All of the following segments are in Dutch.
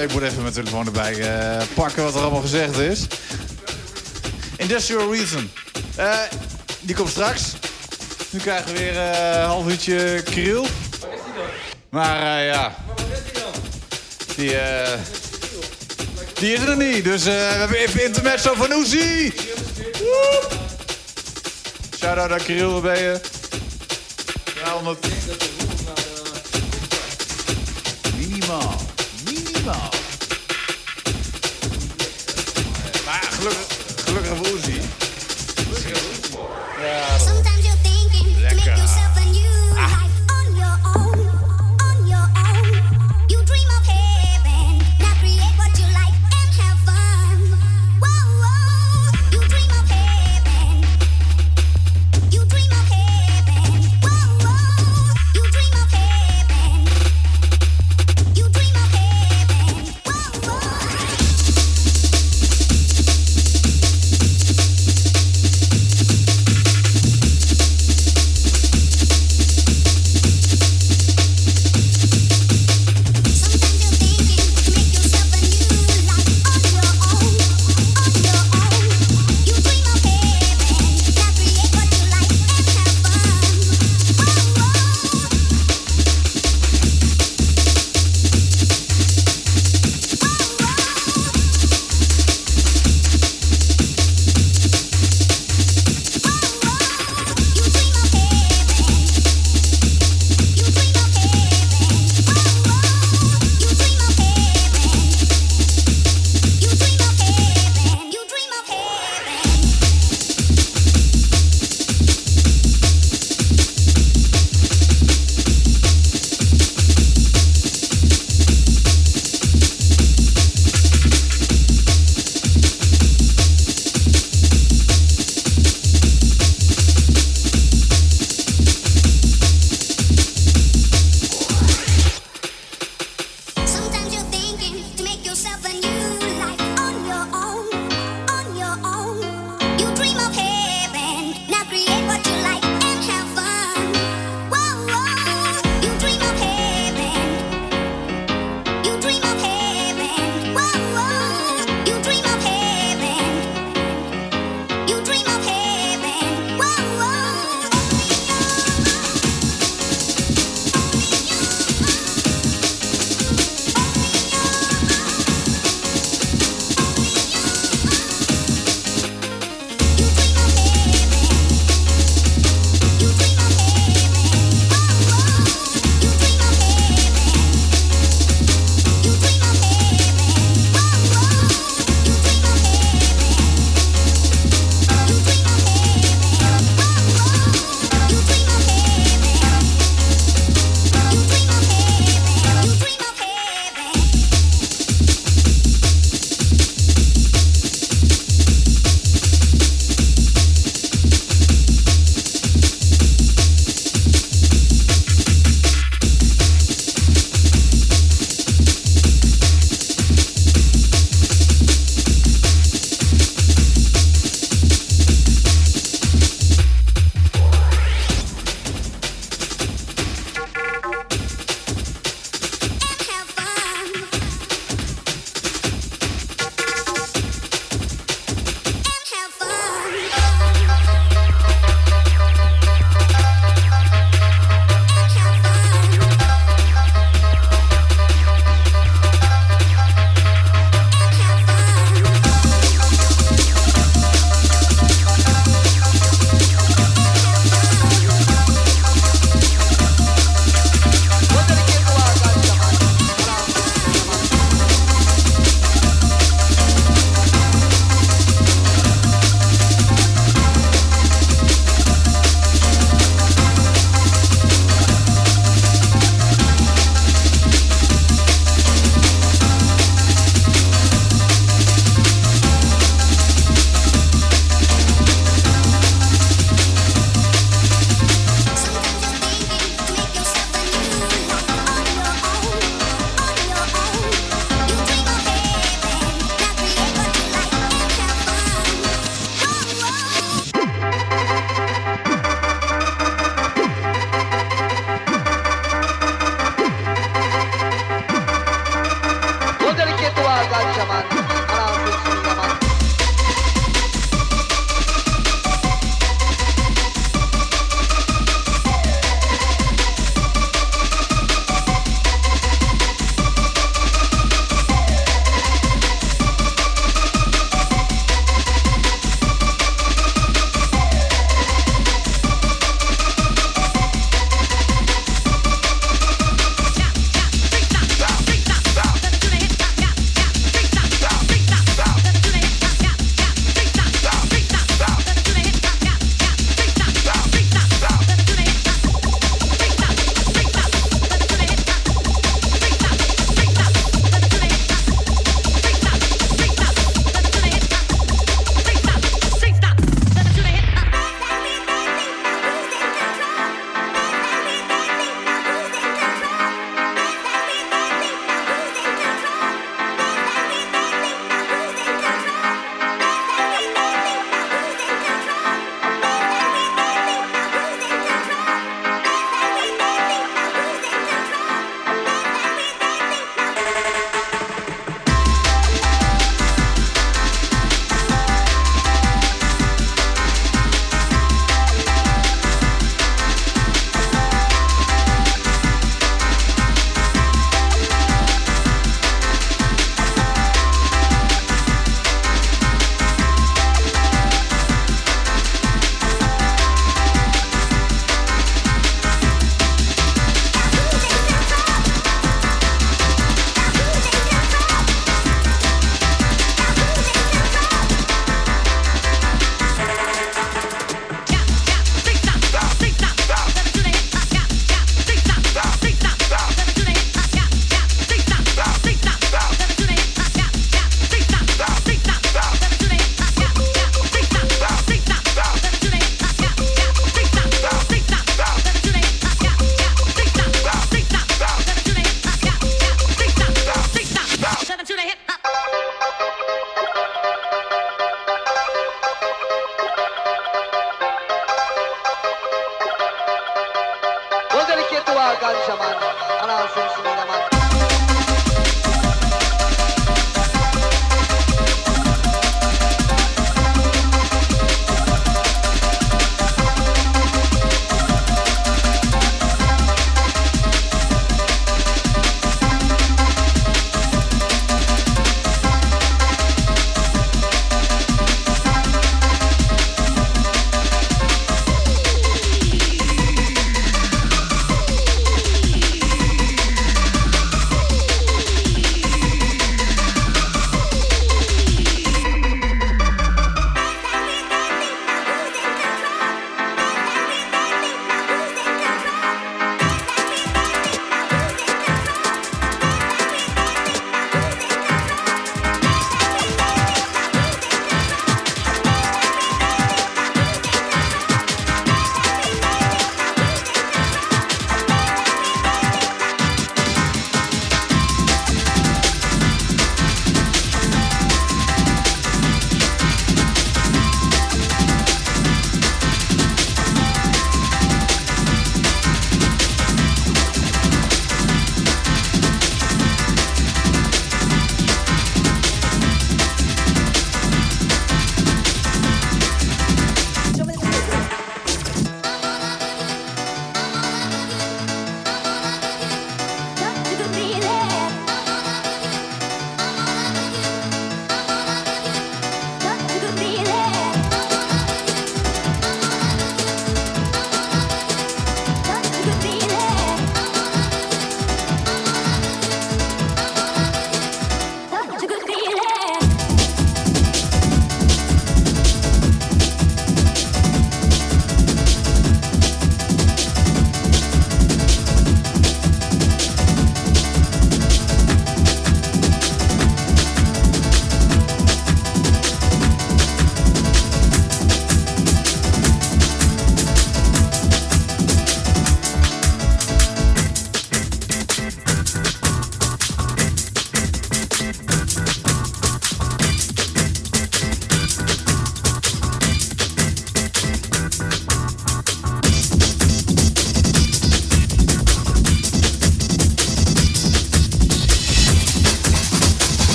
Ik moet even mijn telefoon erbij eh, pakken wat er allemaal gezegd is. Industrial Reason. Eh, die komt straks. Nu krijgen we weer eh, een half uurtje kriel. Maar eh, ja. Die, eh, die is er niet. Dus eh, we hebben even intermezzo van. Woep. Shout-out aan Kirill, waar ben je? Ja, omdat... Minimaal. Minimaal.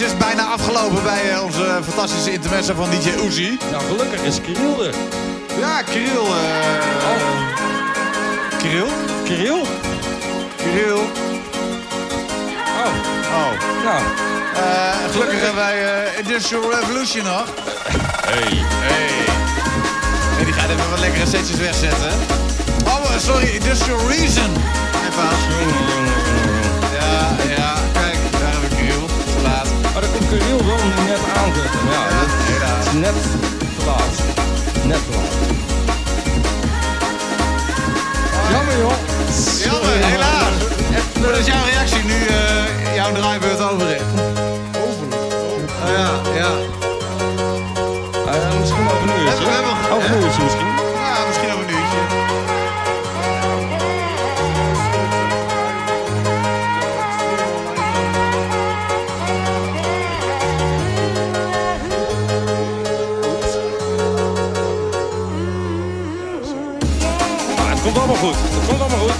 En meisjes, bijna afgelopen bij eh, onze fantastische intermezzo van DJ Uzi. Nou, gelukkig is Kirill er. Ja, Kirill. eh Kirill? Kirill? Kirill. Oh, Oh. nou. Gelukkig hebben wij Industrial Revolution nog. Hey. Hey. En die gaat even wat lekkere setjes wegzetten. Oh, sorry, Industrial Reason. Even aan. Ja, ja, Maar dan komt Kirill wel net aanzetten. Ja, dat helaas. is net te laat. Net te laat. Jammer joh. Jammer, helaas. Wat is jouw reactie nu eh, jouw draaibeurt over is? Oh, ja, ja. Eh, misschien over een uurtje. We hebben- Over een uurtje misschien. Ja, misschien over goed. Het allemaal goed.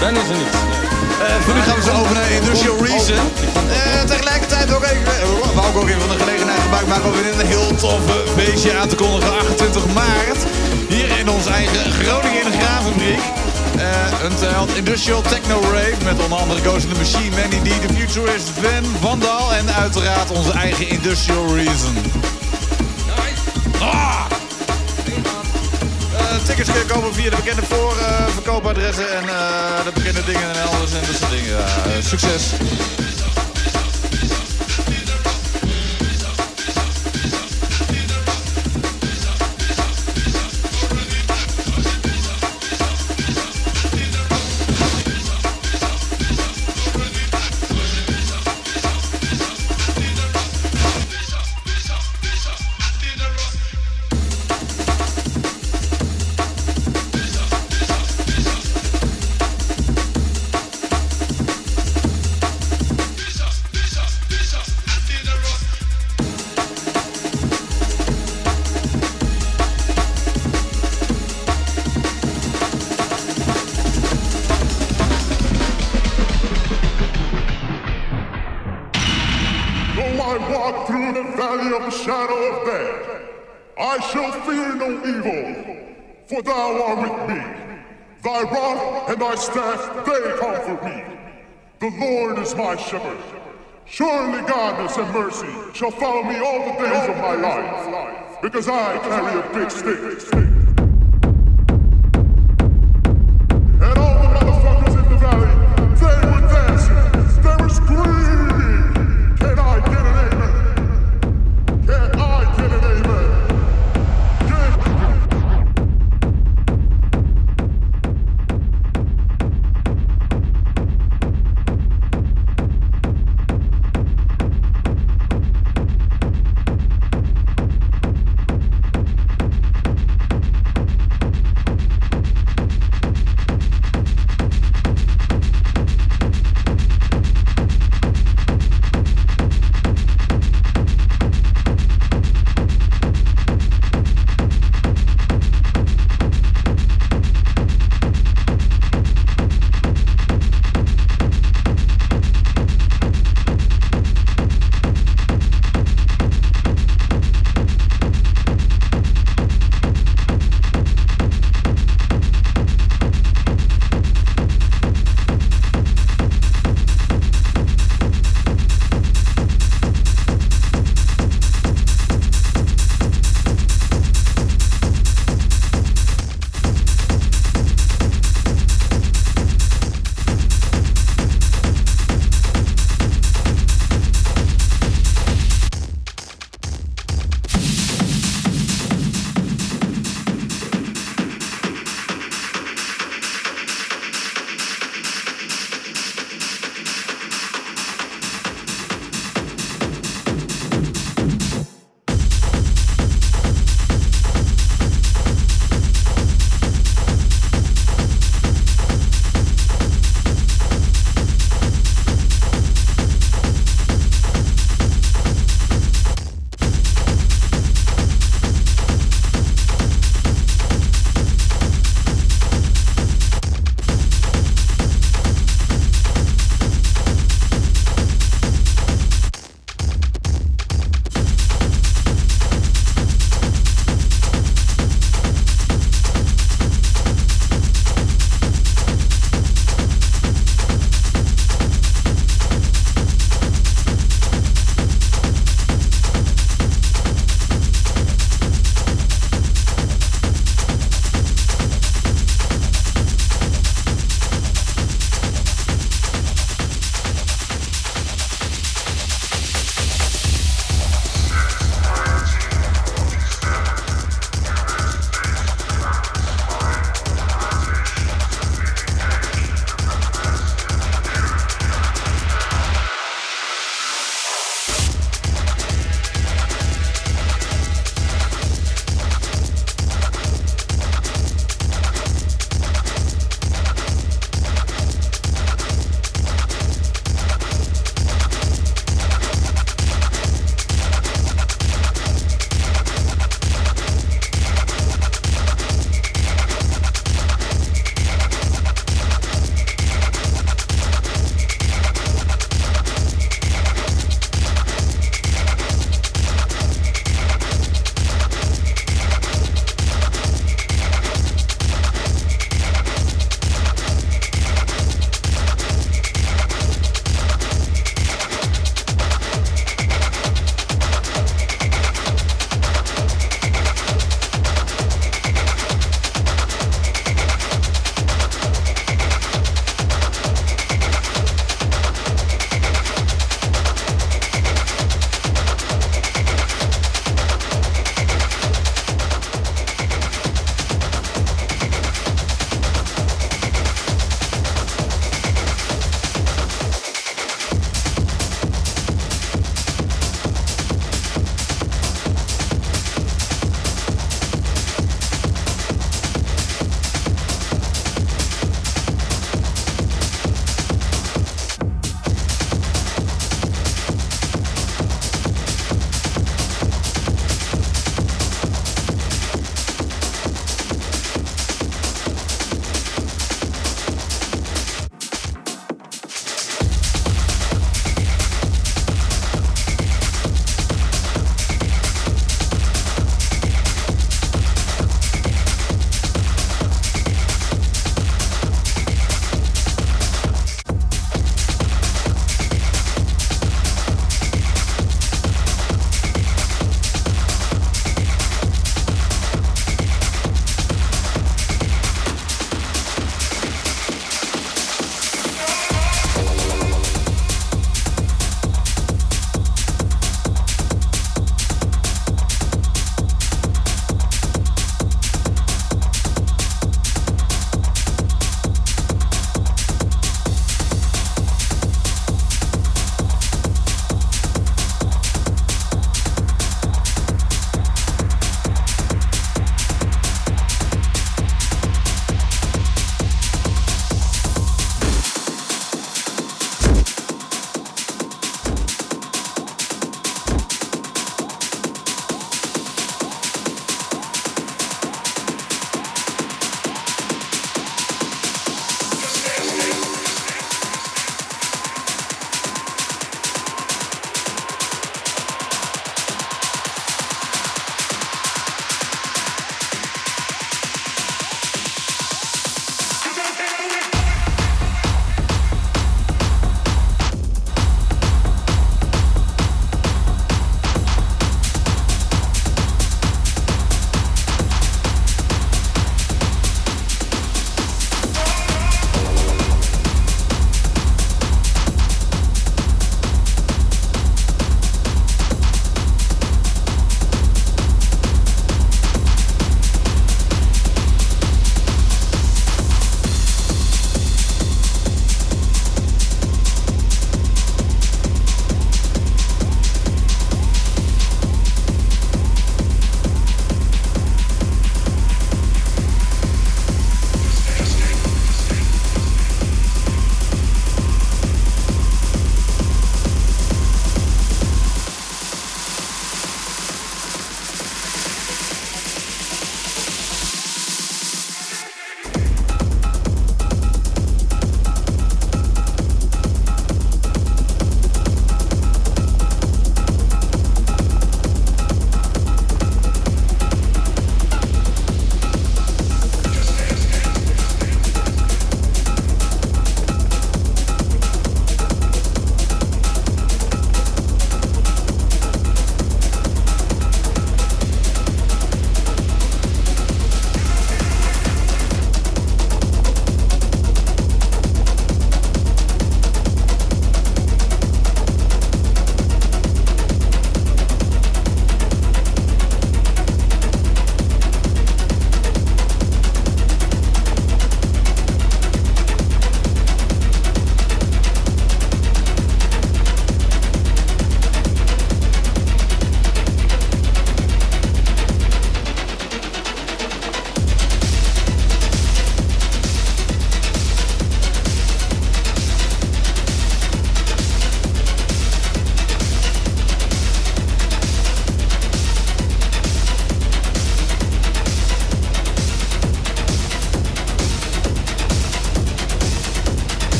Ben is er niet. Eh, voor nu gaan we zo over naar Industrial Reason. Eh, tegelijkertijd ook even, eh, wou ik ook even van de gelegenheid gebruik maken om weer een heel toffe feestje aan te kondigen. 28 maart, hier in onze eigen Groningen in een telt Industrial Techno Rave met onder andere Ghost in the Machine, Manny D, The Futurist, Van, Vandal en uiteraard onze eigen Industrial Reason. Eh, kopen via de bekende voorverkoopadressen en eh, de bekende dingen en elders en dat soort dingen. Eh, succes! Shepherd. Surely godness and mercy shall follow me all the days of my life, because I carry a big stick.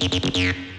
Yeah.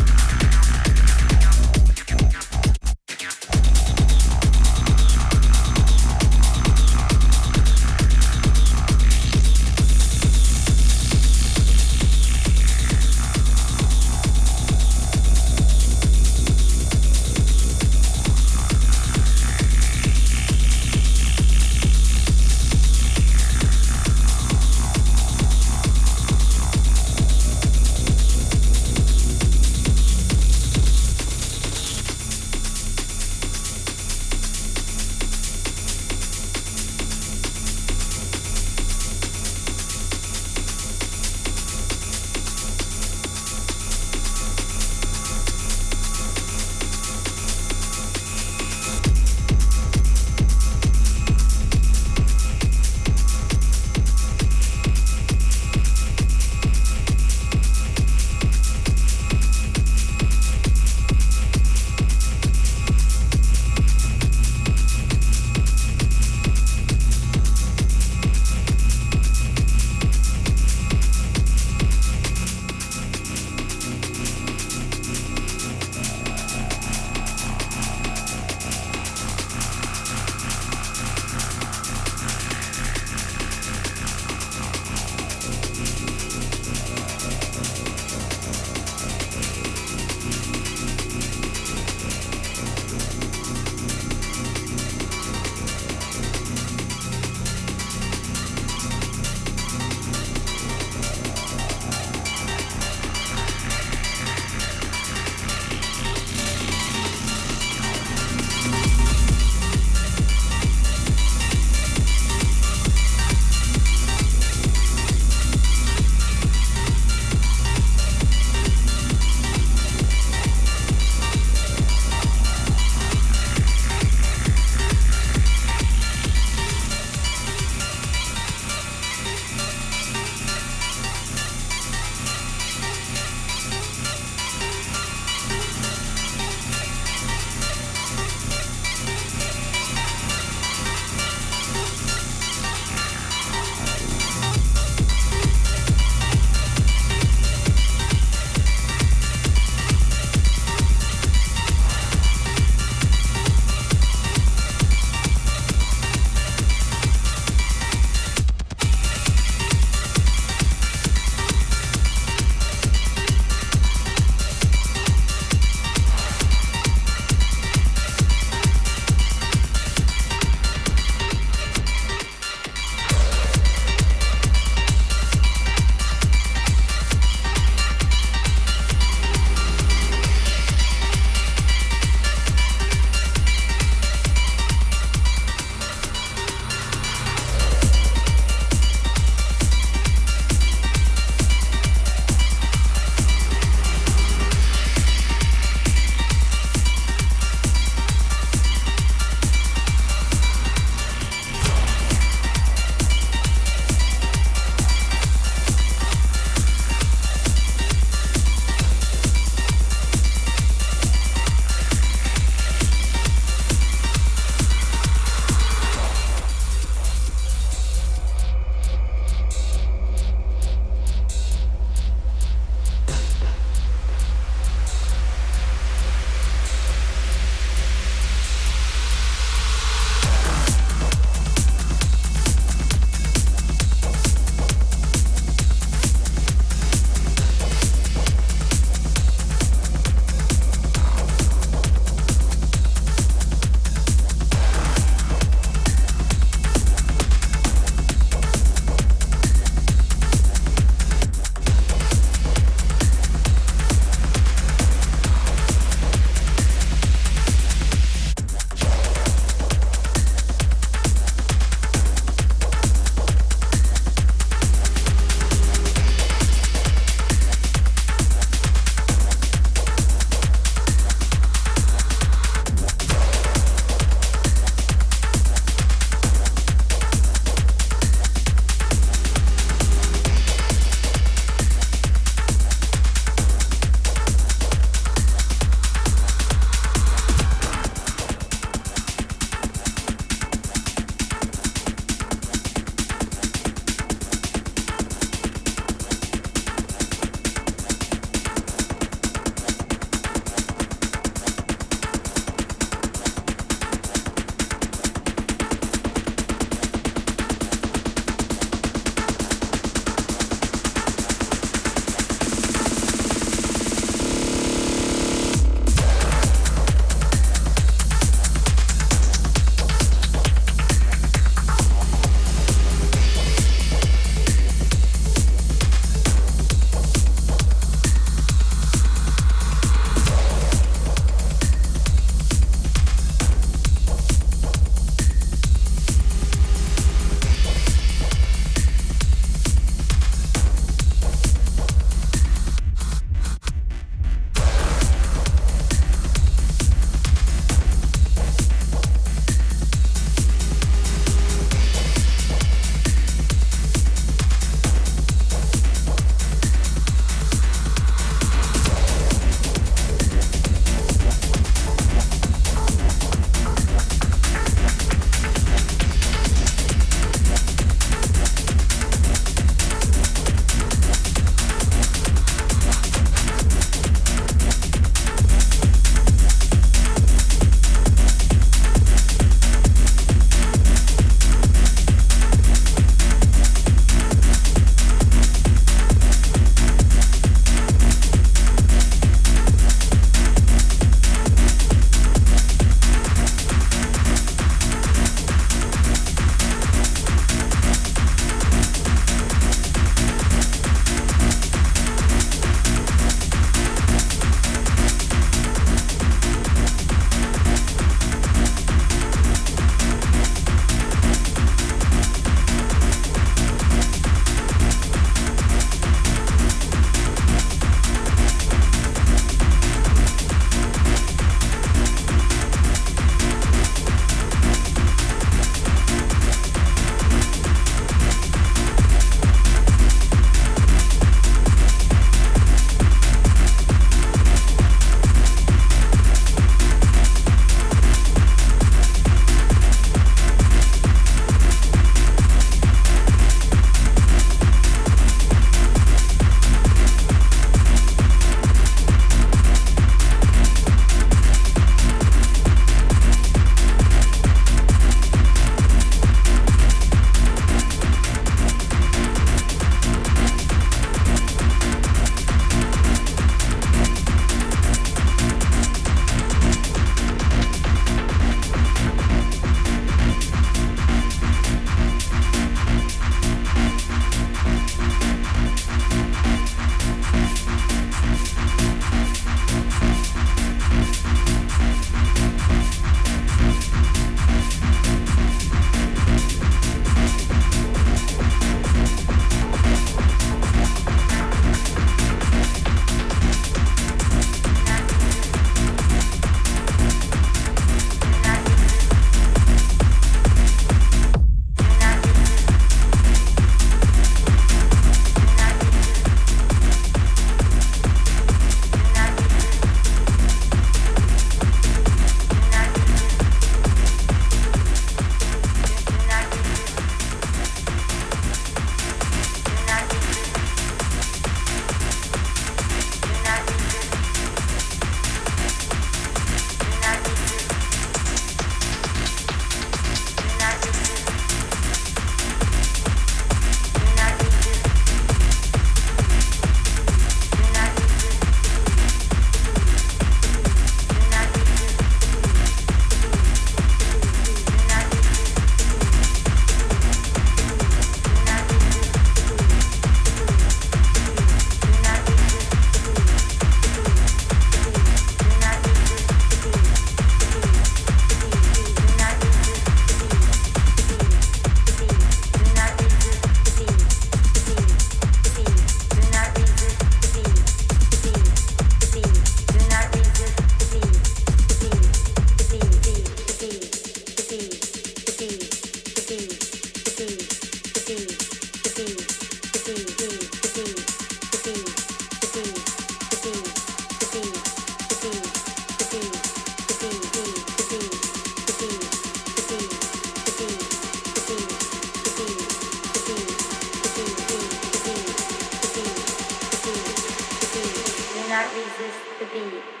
not resist the beat.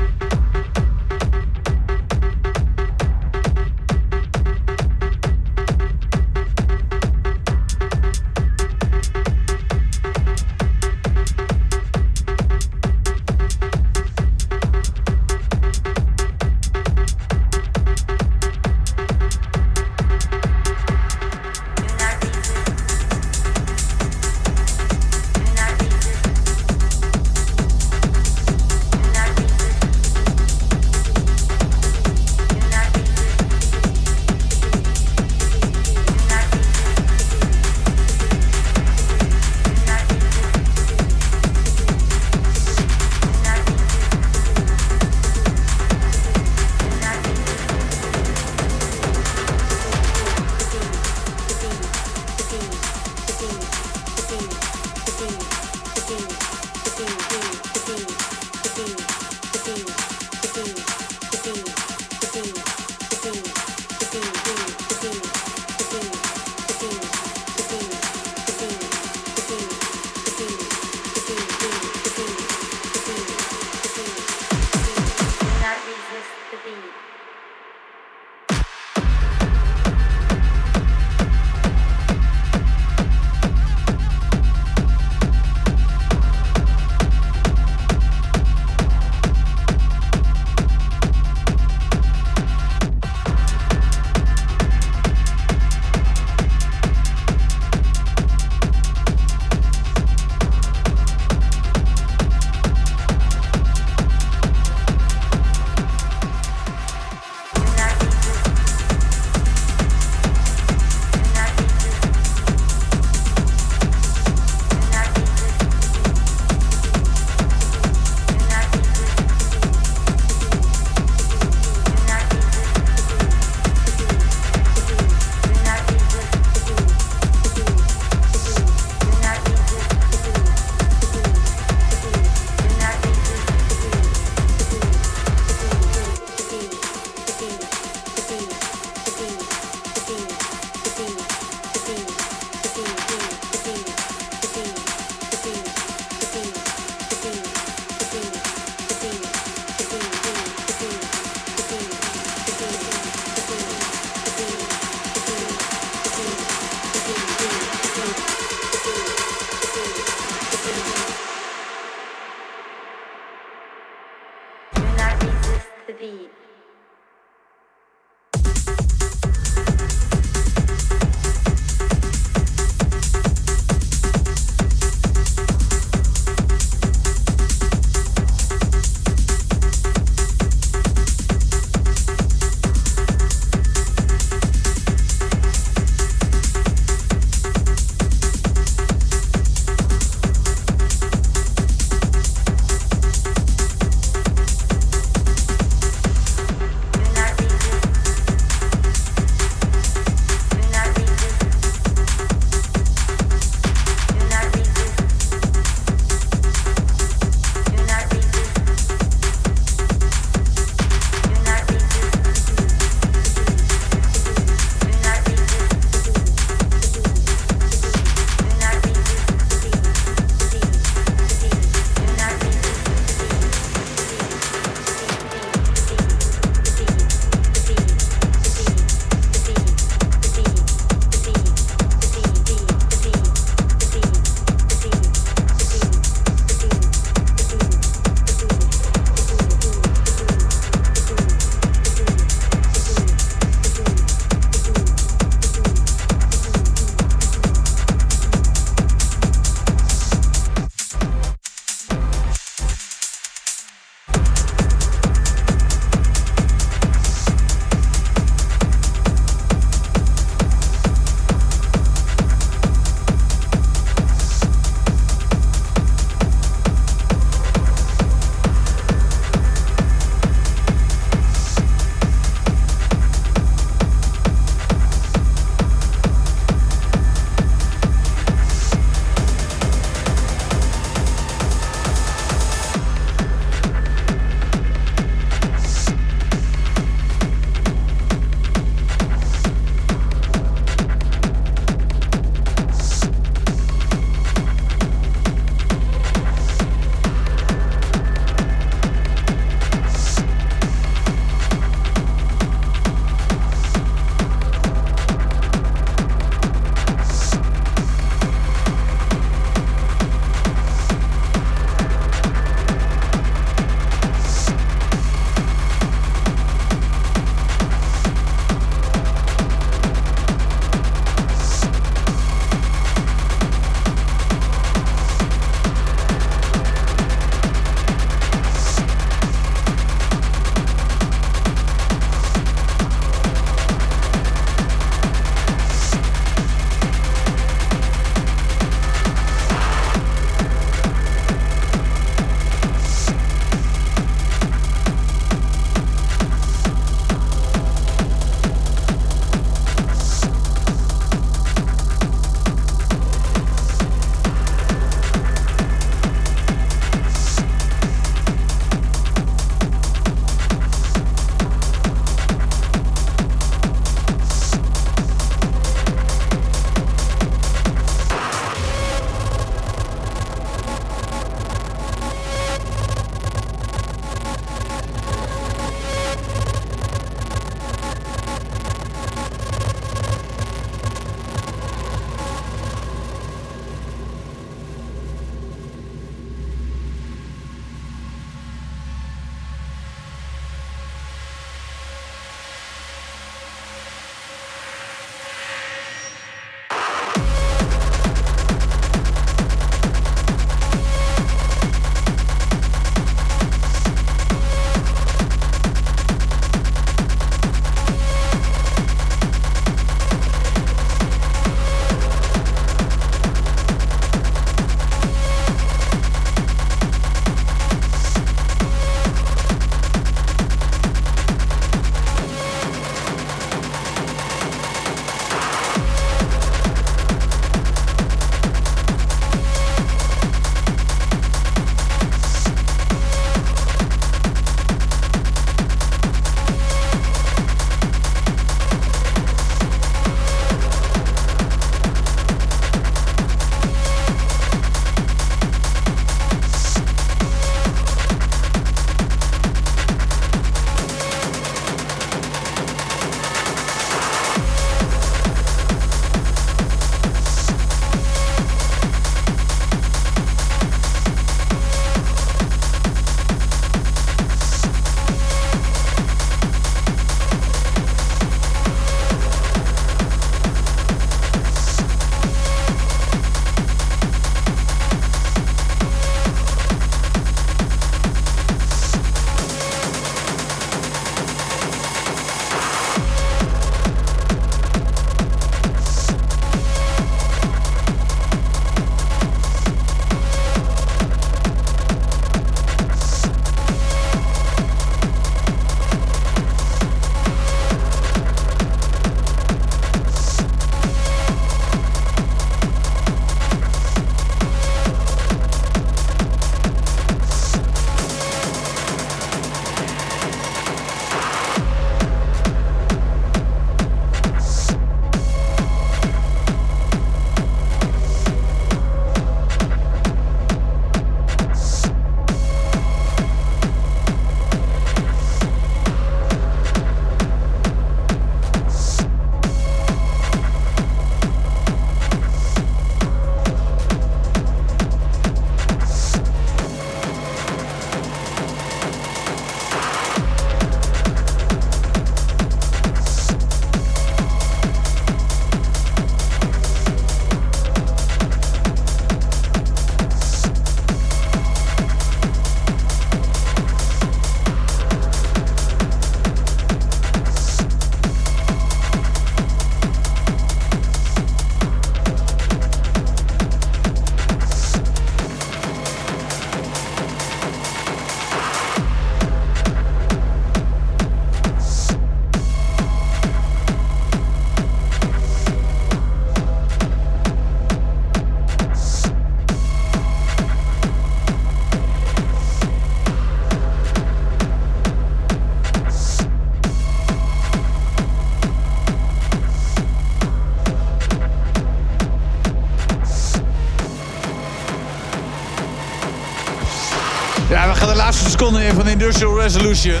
Seconden in van Industrial Resolution.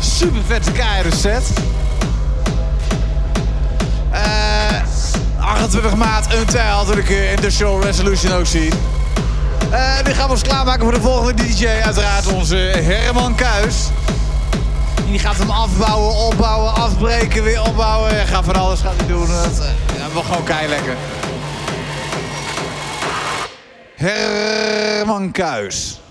Super vette keiharde set. Eh 28 maart, een tijl, wil ik eh, Industrial Resolution ook zien. Eh, nu gaan we ons klaarmaken voor de volgende DJ. Uiteraard onze Herman Kuis. Die gaat hem afbouwen, opbouwen, afbreken, weer opbouwen. Hij gaat van alles gaat hij doen. Dat uh, ja, wel gewoon kei lekker. Herman Kuis.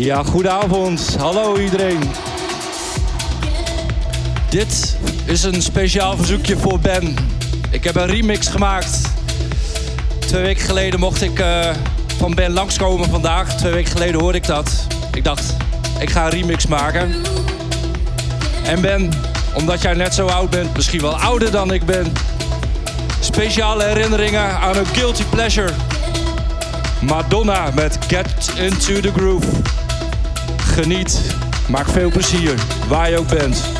Ja, goedenavond. Hallo iedereen. Dit is een speciaal verzoekje voor Ben. Ik heb een remix gemaakt. Twee weken geleden mocht ik eh, van Ben langskomen vandaag. Twee weken geleden hoorde ik dat. Ik dacht, ik ga een remix maken. En Ben, omdat jij net zo oud bent, misschien wel ouder dan ik ben. Speciale herinneringen aan een guilty pleasure. Madonna met Get Into The Groove. Geniet, maak veel plezier, waar je ook bent.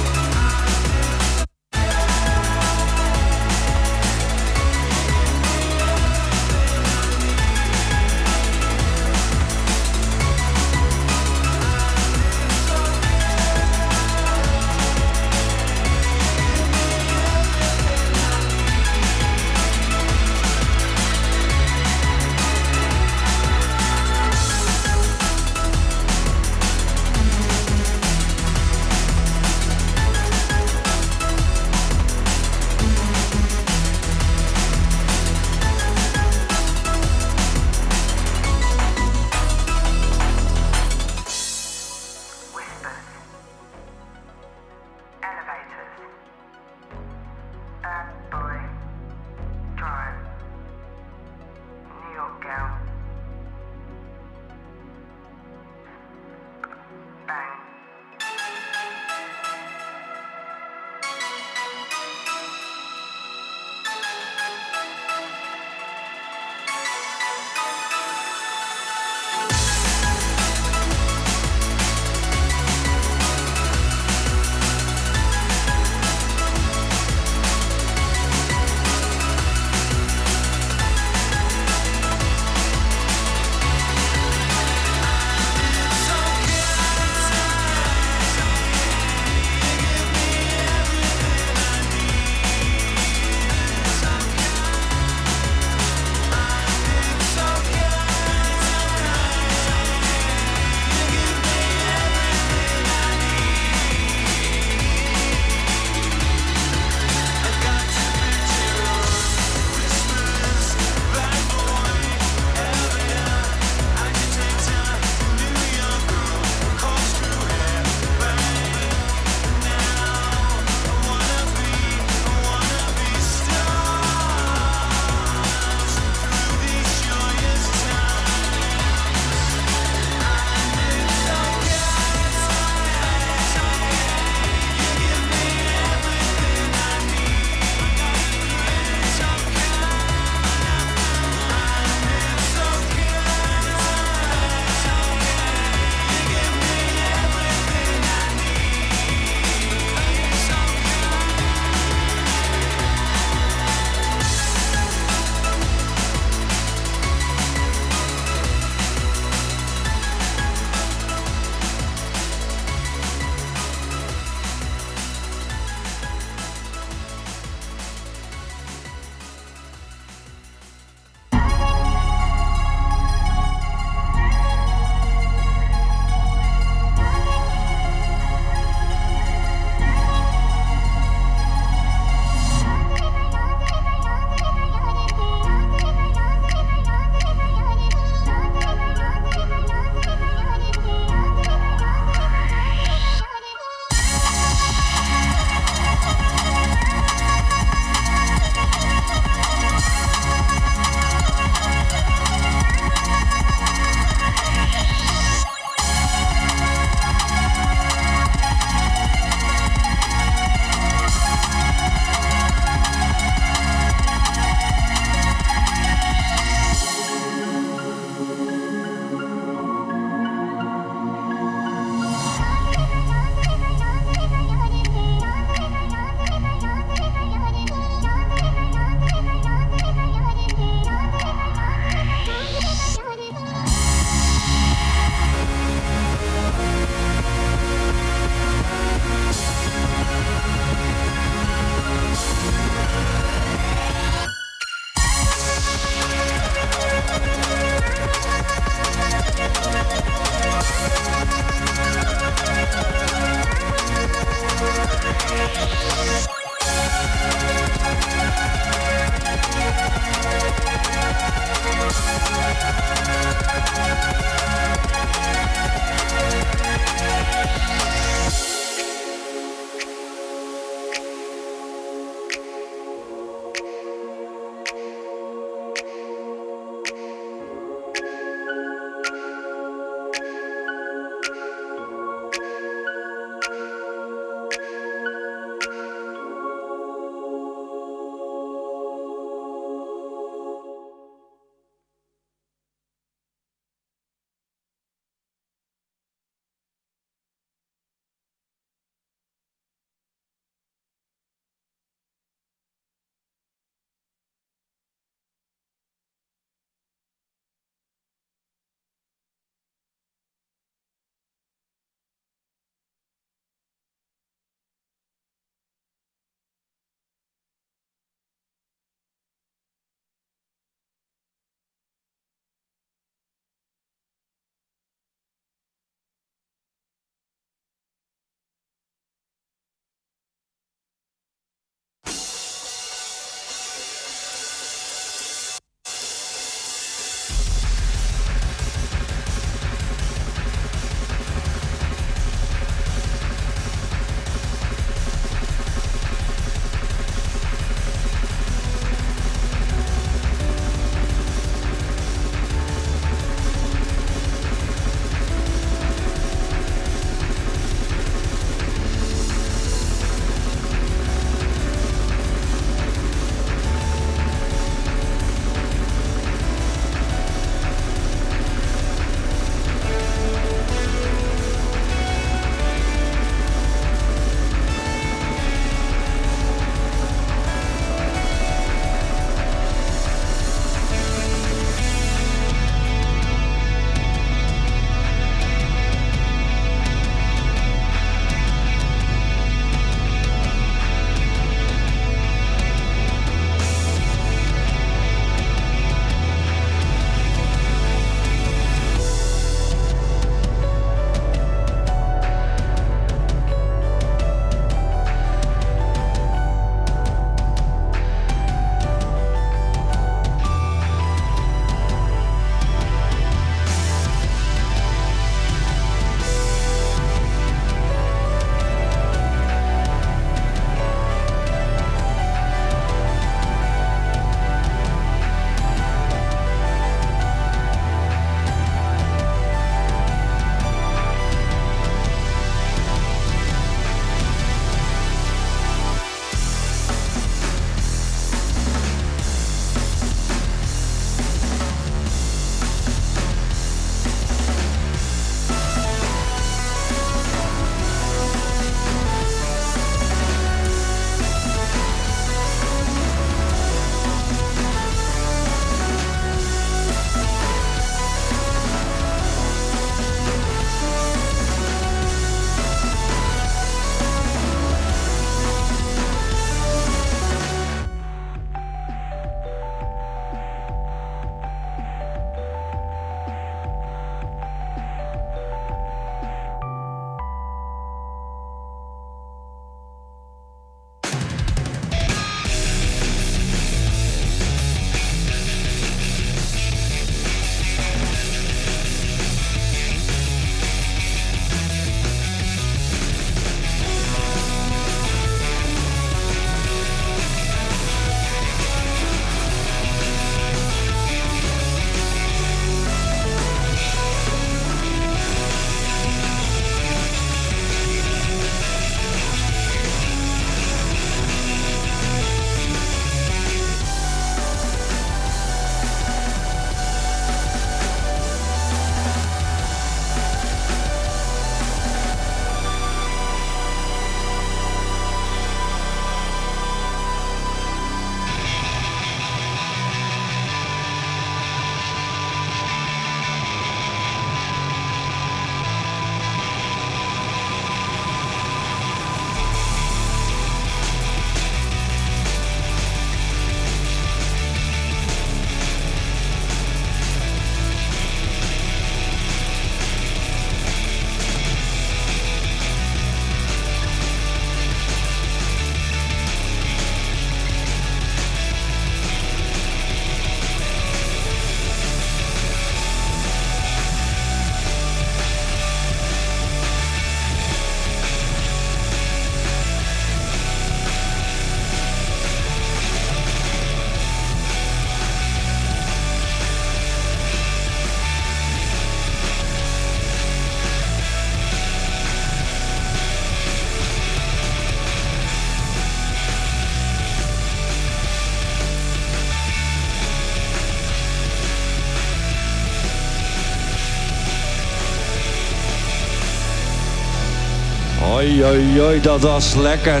Oi, dat was lekker.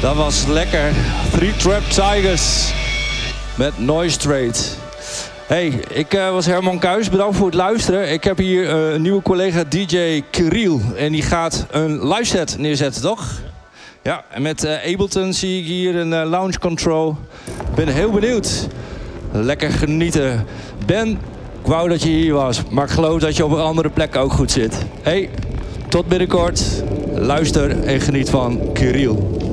Dat was lekker. Three Trap Tigers met Noise Trade. Hey, ik eh, was Herman Kuijs. Bedankt voor het luisteren. Ik heb hier eh, een nieuwe collega DJ Kiriel. En die gaat een live set neerzetten, toch? Ja, en met eh, Ableton zie ik hier een lounge control. Ben heel benieuwd. Lekker genieten. Ben, ik wou dat je hier was. Maar ik geloof dat je op een andere plek ook goed zit. Hey, tot binnenkort. Luister en geniet van Kiriel.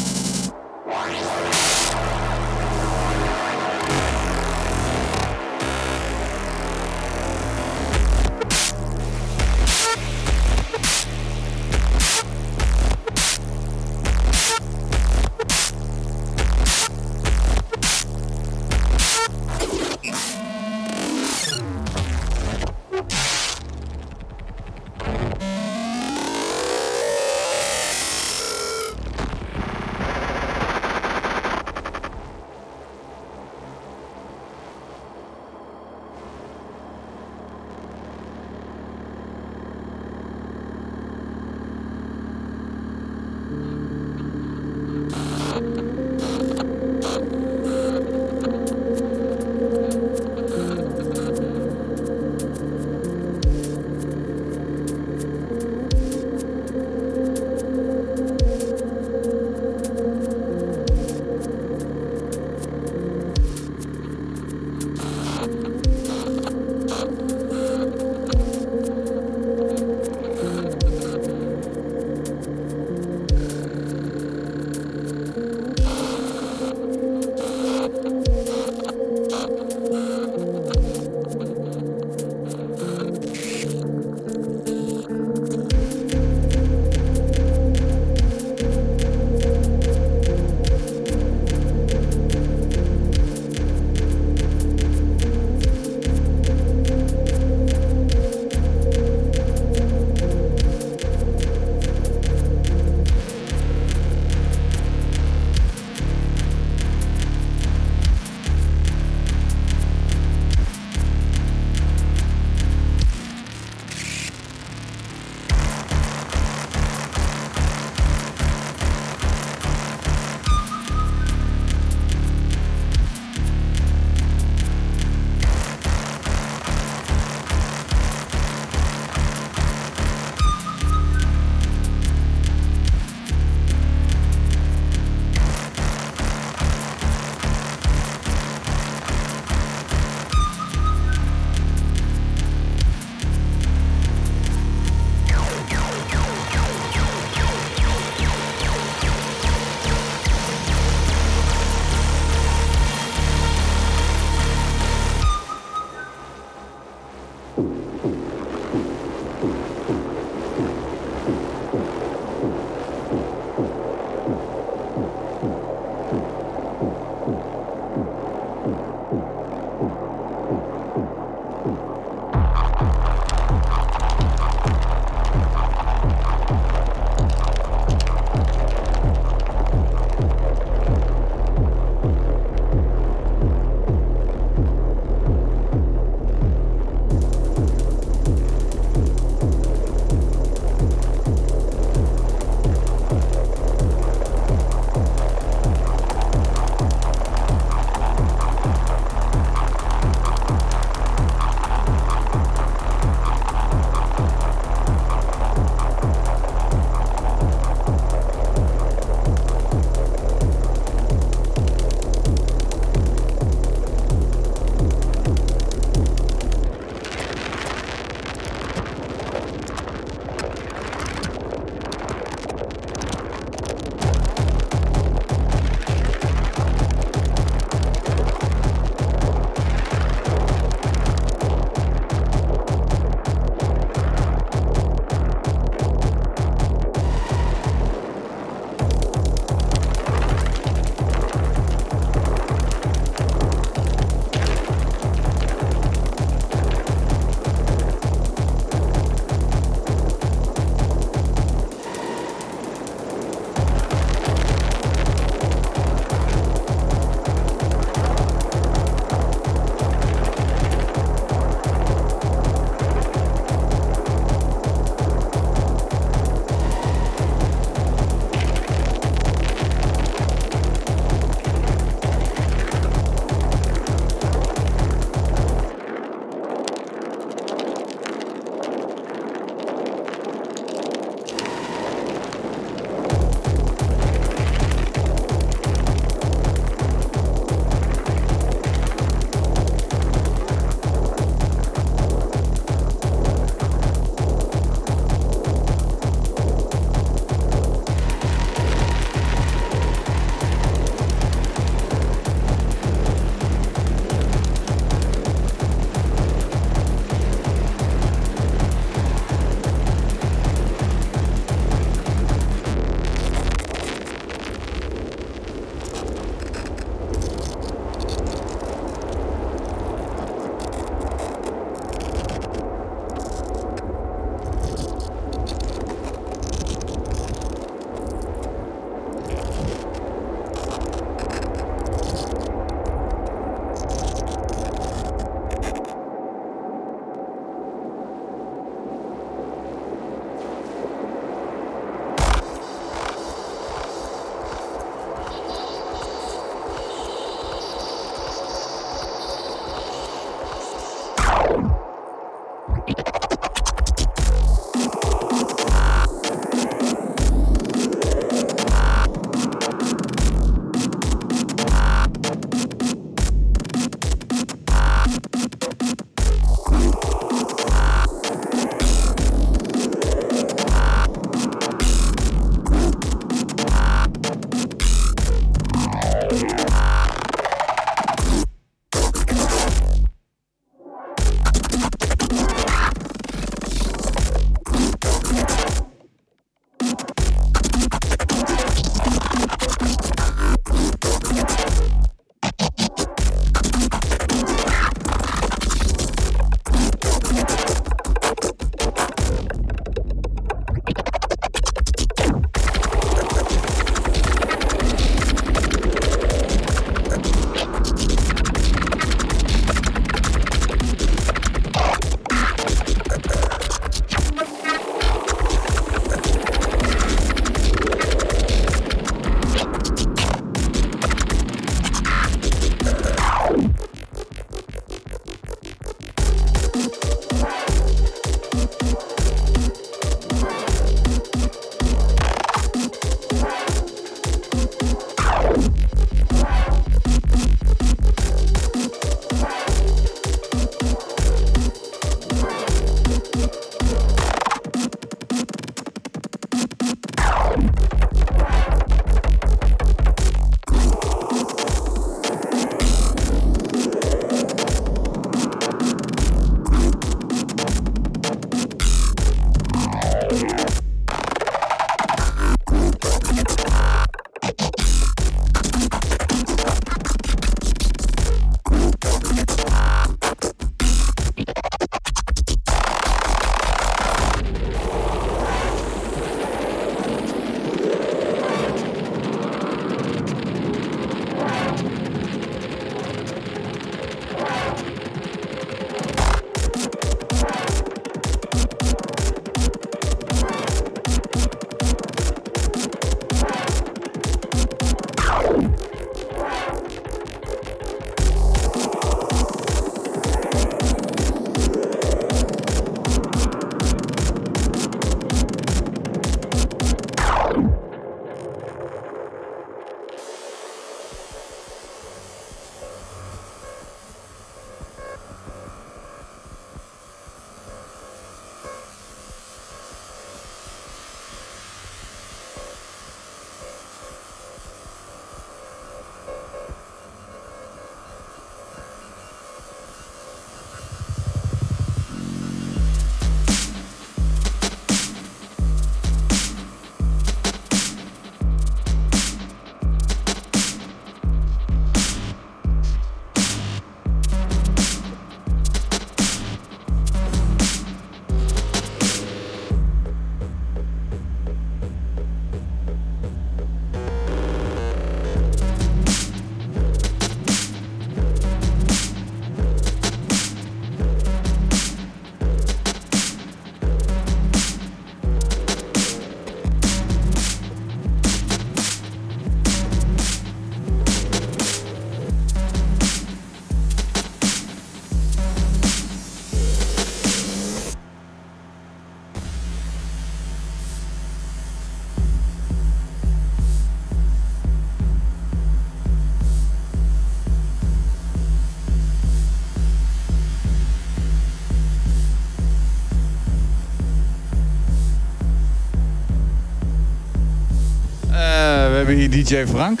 Hebben hier DJ Frank.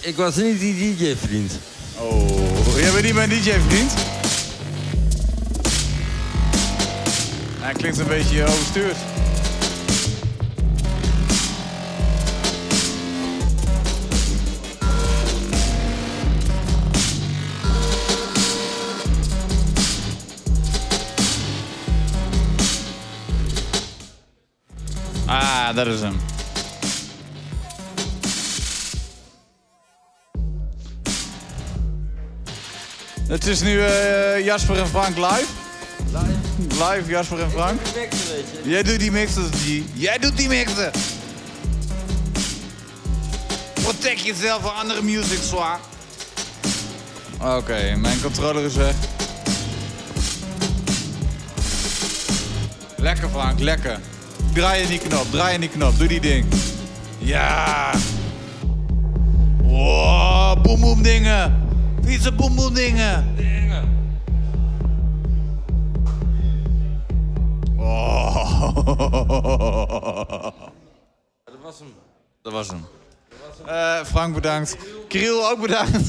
Ik was niet die DJ-vriend. Oh, jij bent niet mijn DJ-vriend? Hij klinkt een beetje overstuurd. Ah, dat is hem. Het is nu eh, Jasper en Frank live. Live Jasper en Frank. Jij doet die mixen, G. Jij doet die mixen. Protect jezelf van andere music, zwaar. Oké, mijn controller is weg. Lekker Frank, lekker. Draai in die knop, draai in die knop. Doe die ding. Ja. Wow, boem boem dingen. Vieze boem boem dingen. Oh. Dat was hem. Dat was hem. Eh, Frank bedankt. Kirill ook bedankt.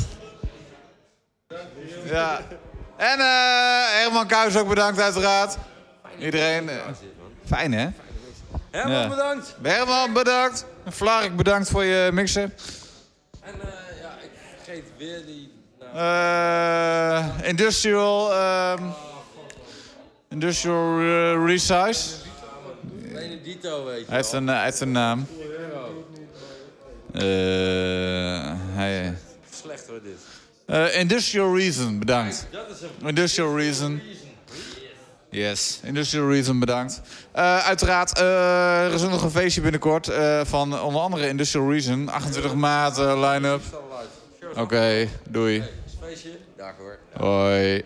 Ja. En eh, Herman Kuijs ook bedankt uiteraard. Iedereen. eh, fijn hè? Herman, Ja. bedankt. Herman bedankt. Flarik bedankt voor je mixen. En eh, ja, ik vergeet weer die... Nou, Eh, industrial. ehm, industrial eh, Resize. Benedito, weet je Hij heeft een, eh, hij heeft een naam. Eh, hij, Slecht hoor dit. Industrial Reason, bedankt. Industrial Reason. Yes, Industrial Reason, bedankt. Uiteraard, eh, er is nog een feestje binnenkort van onder andere Industrial Reason. 28 maart, line-up. Oké, doei. Feestje? Dag hoor. Hoi.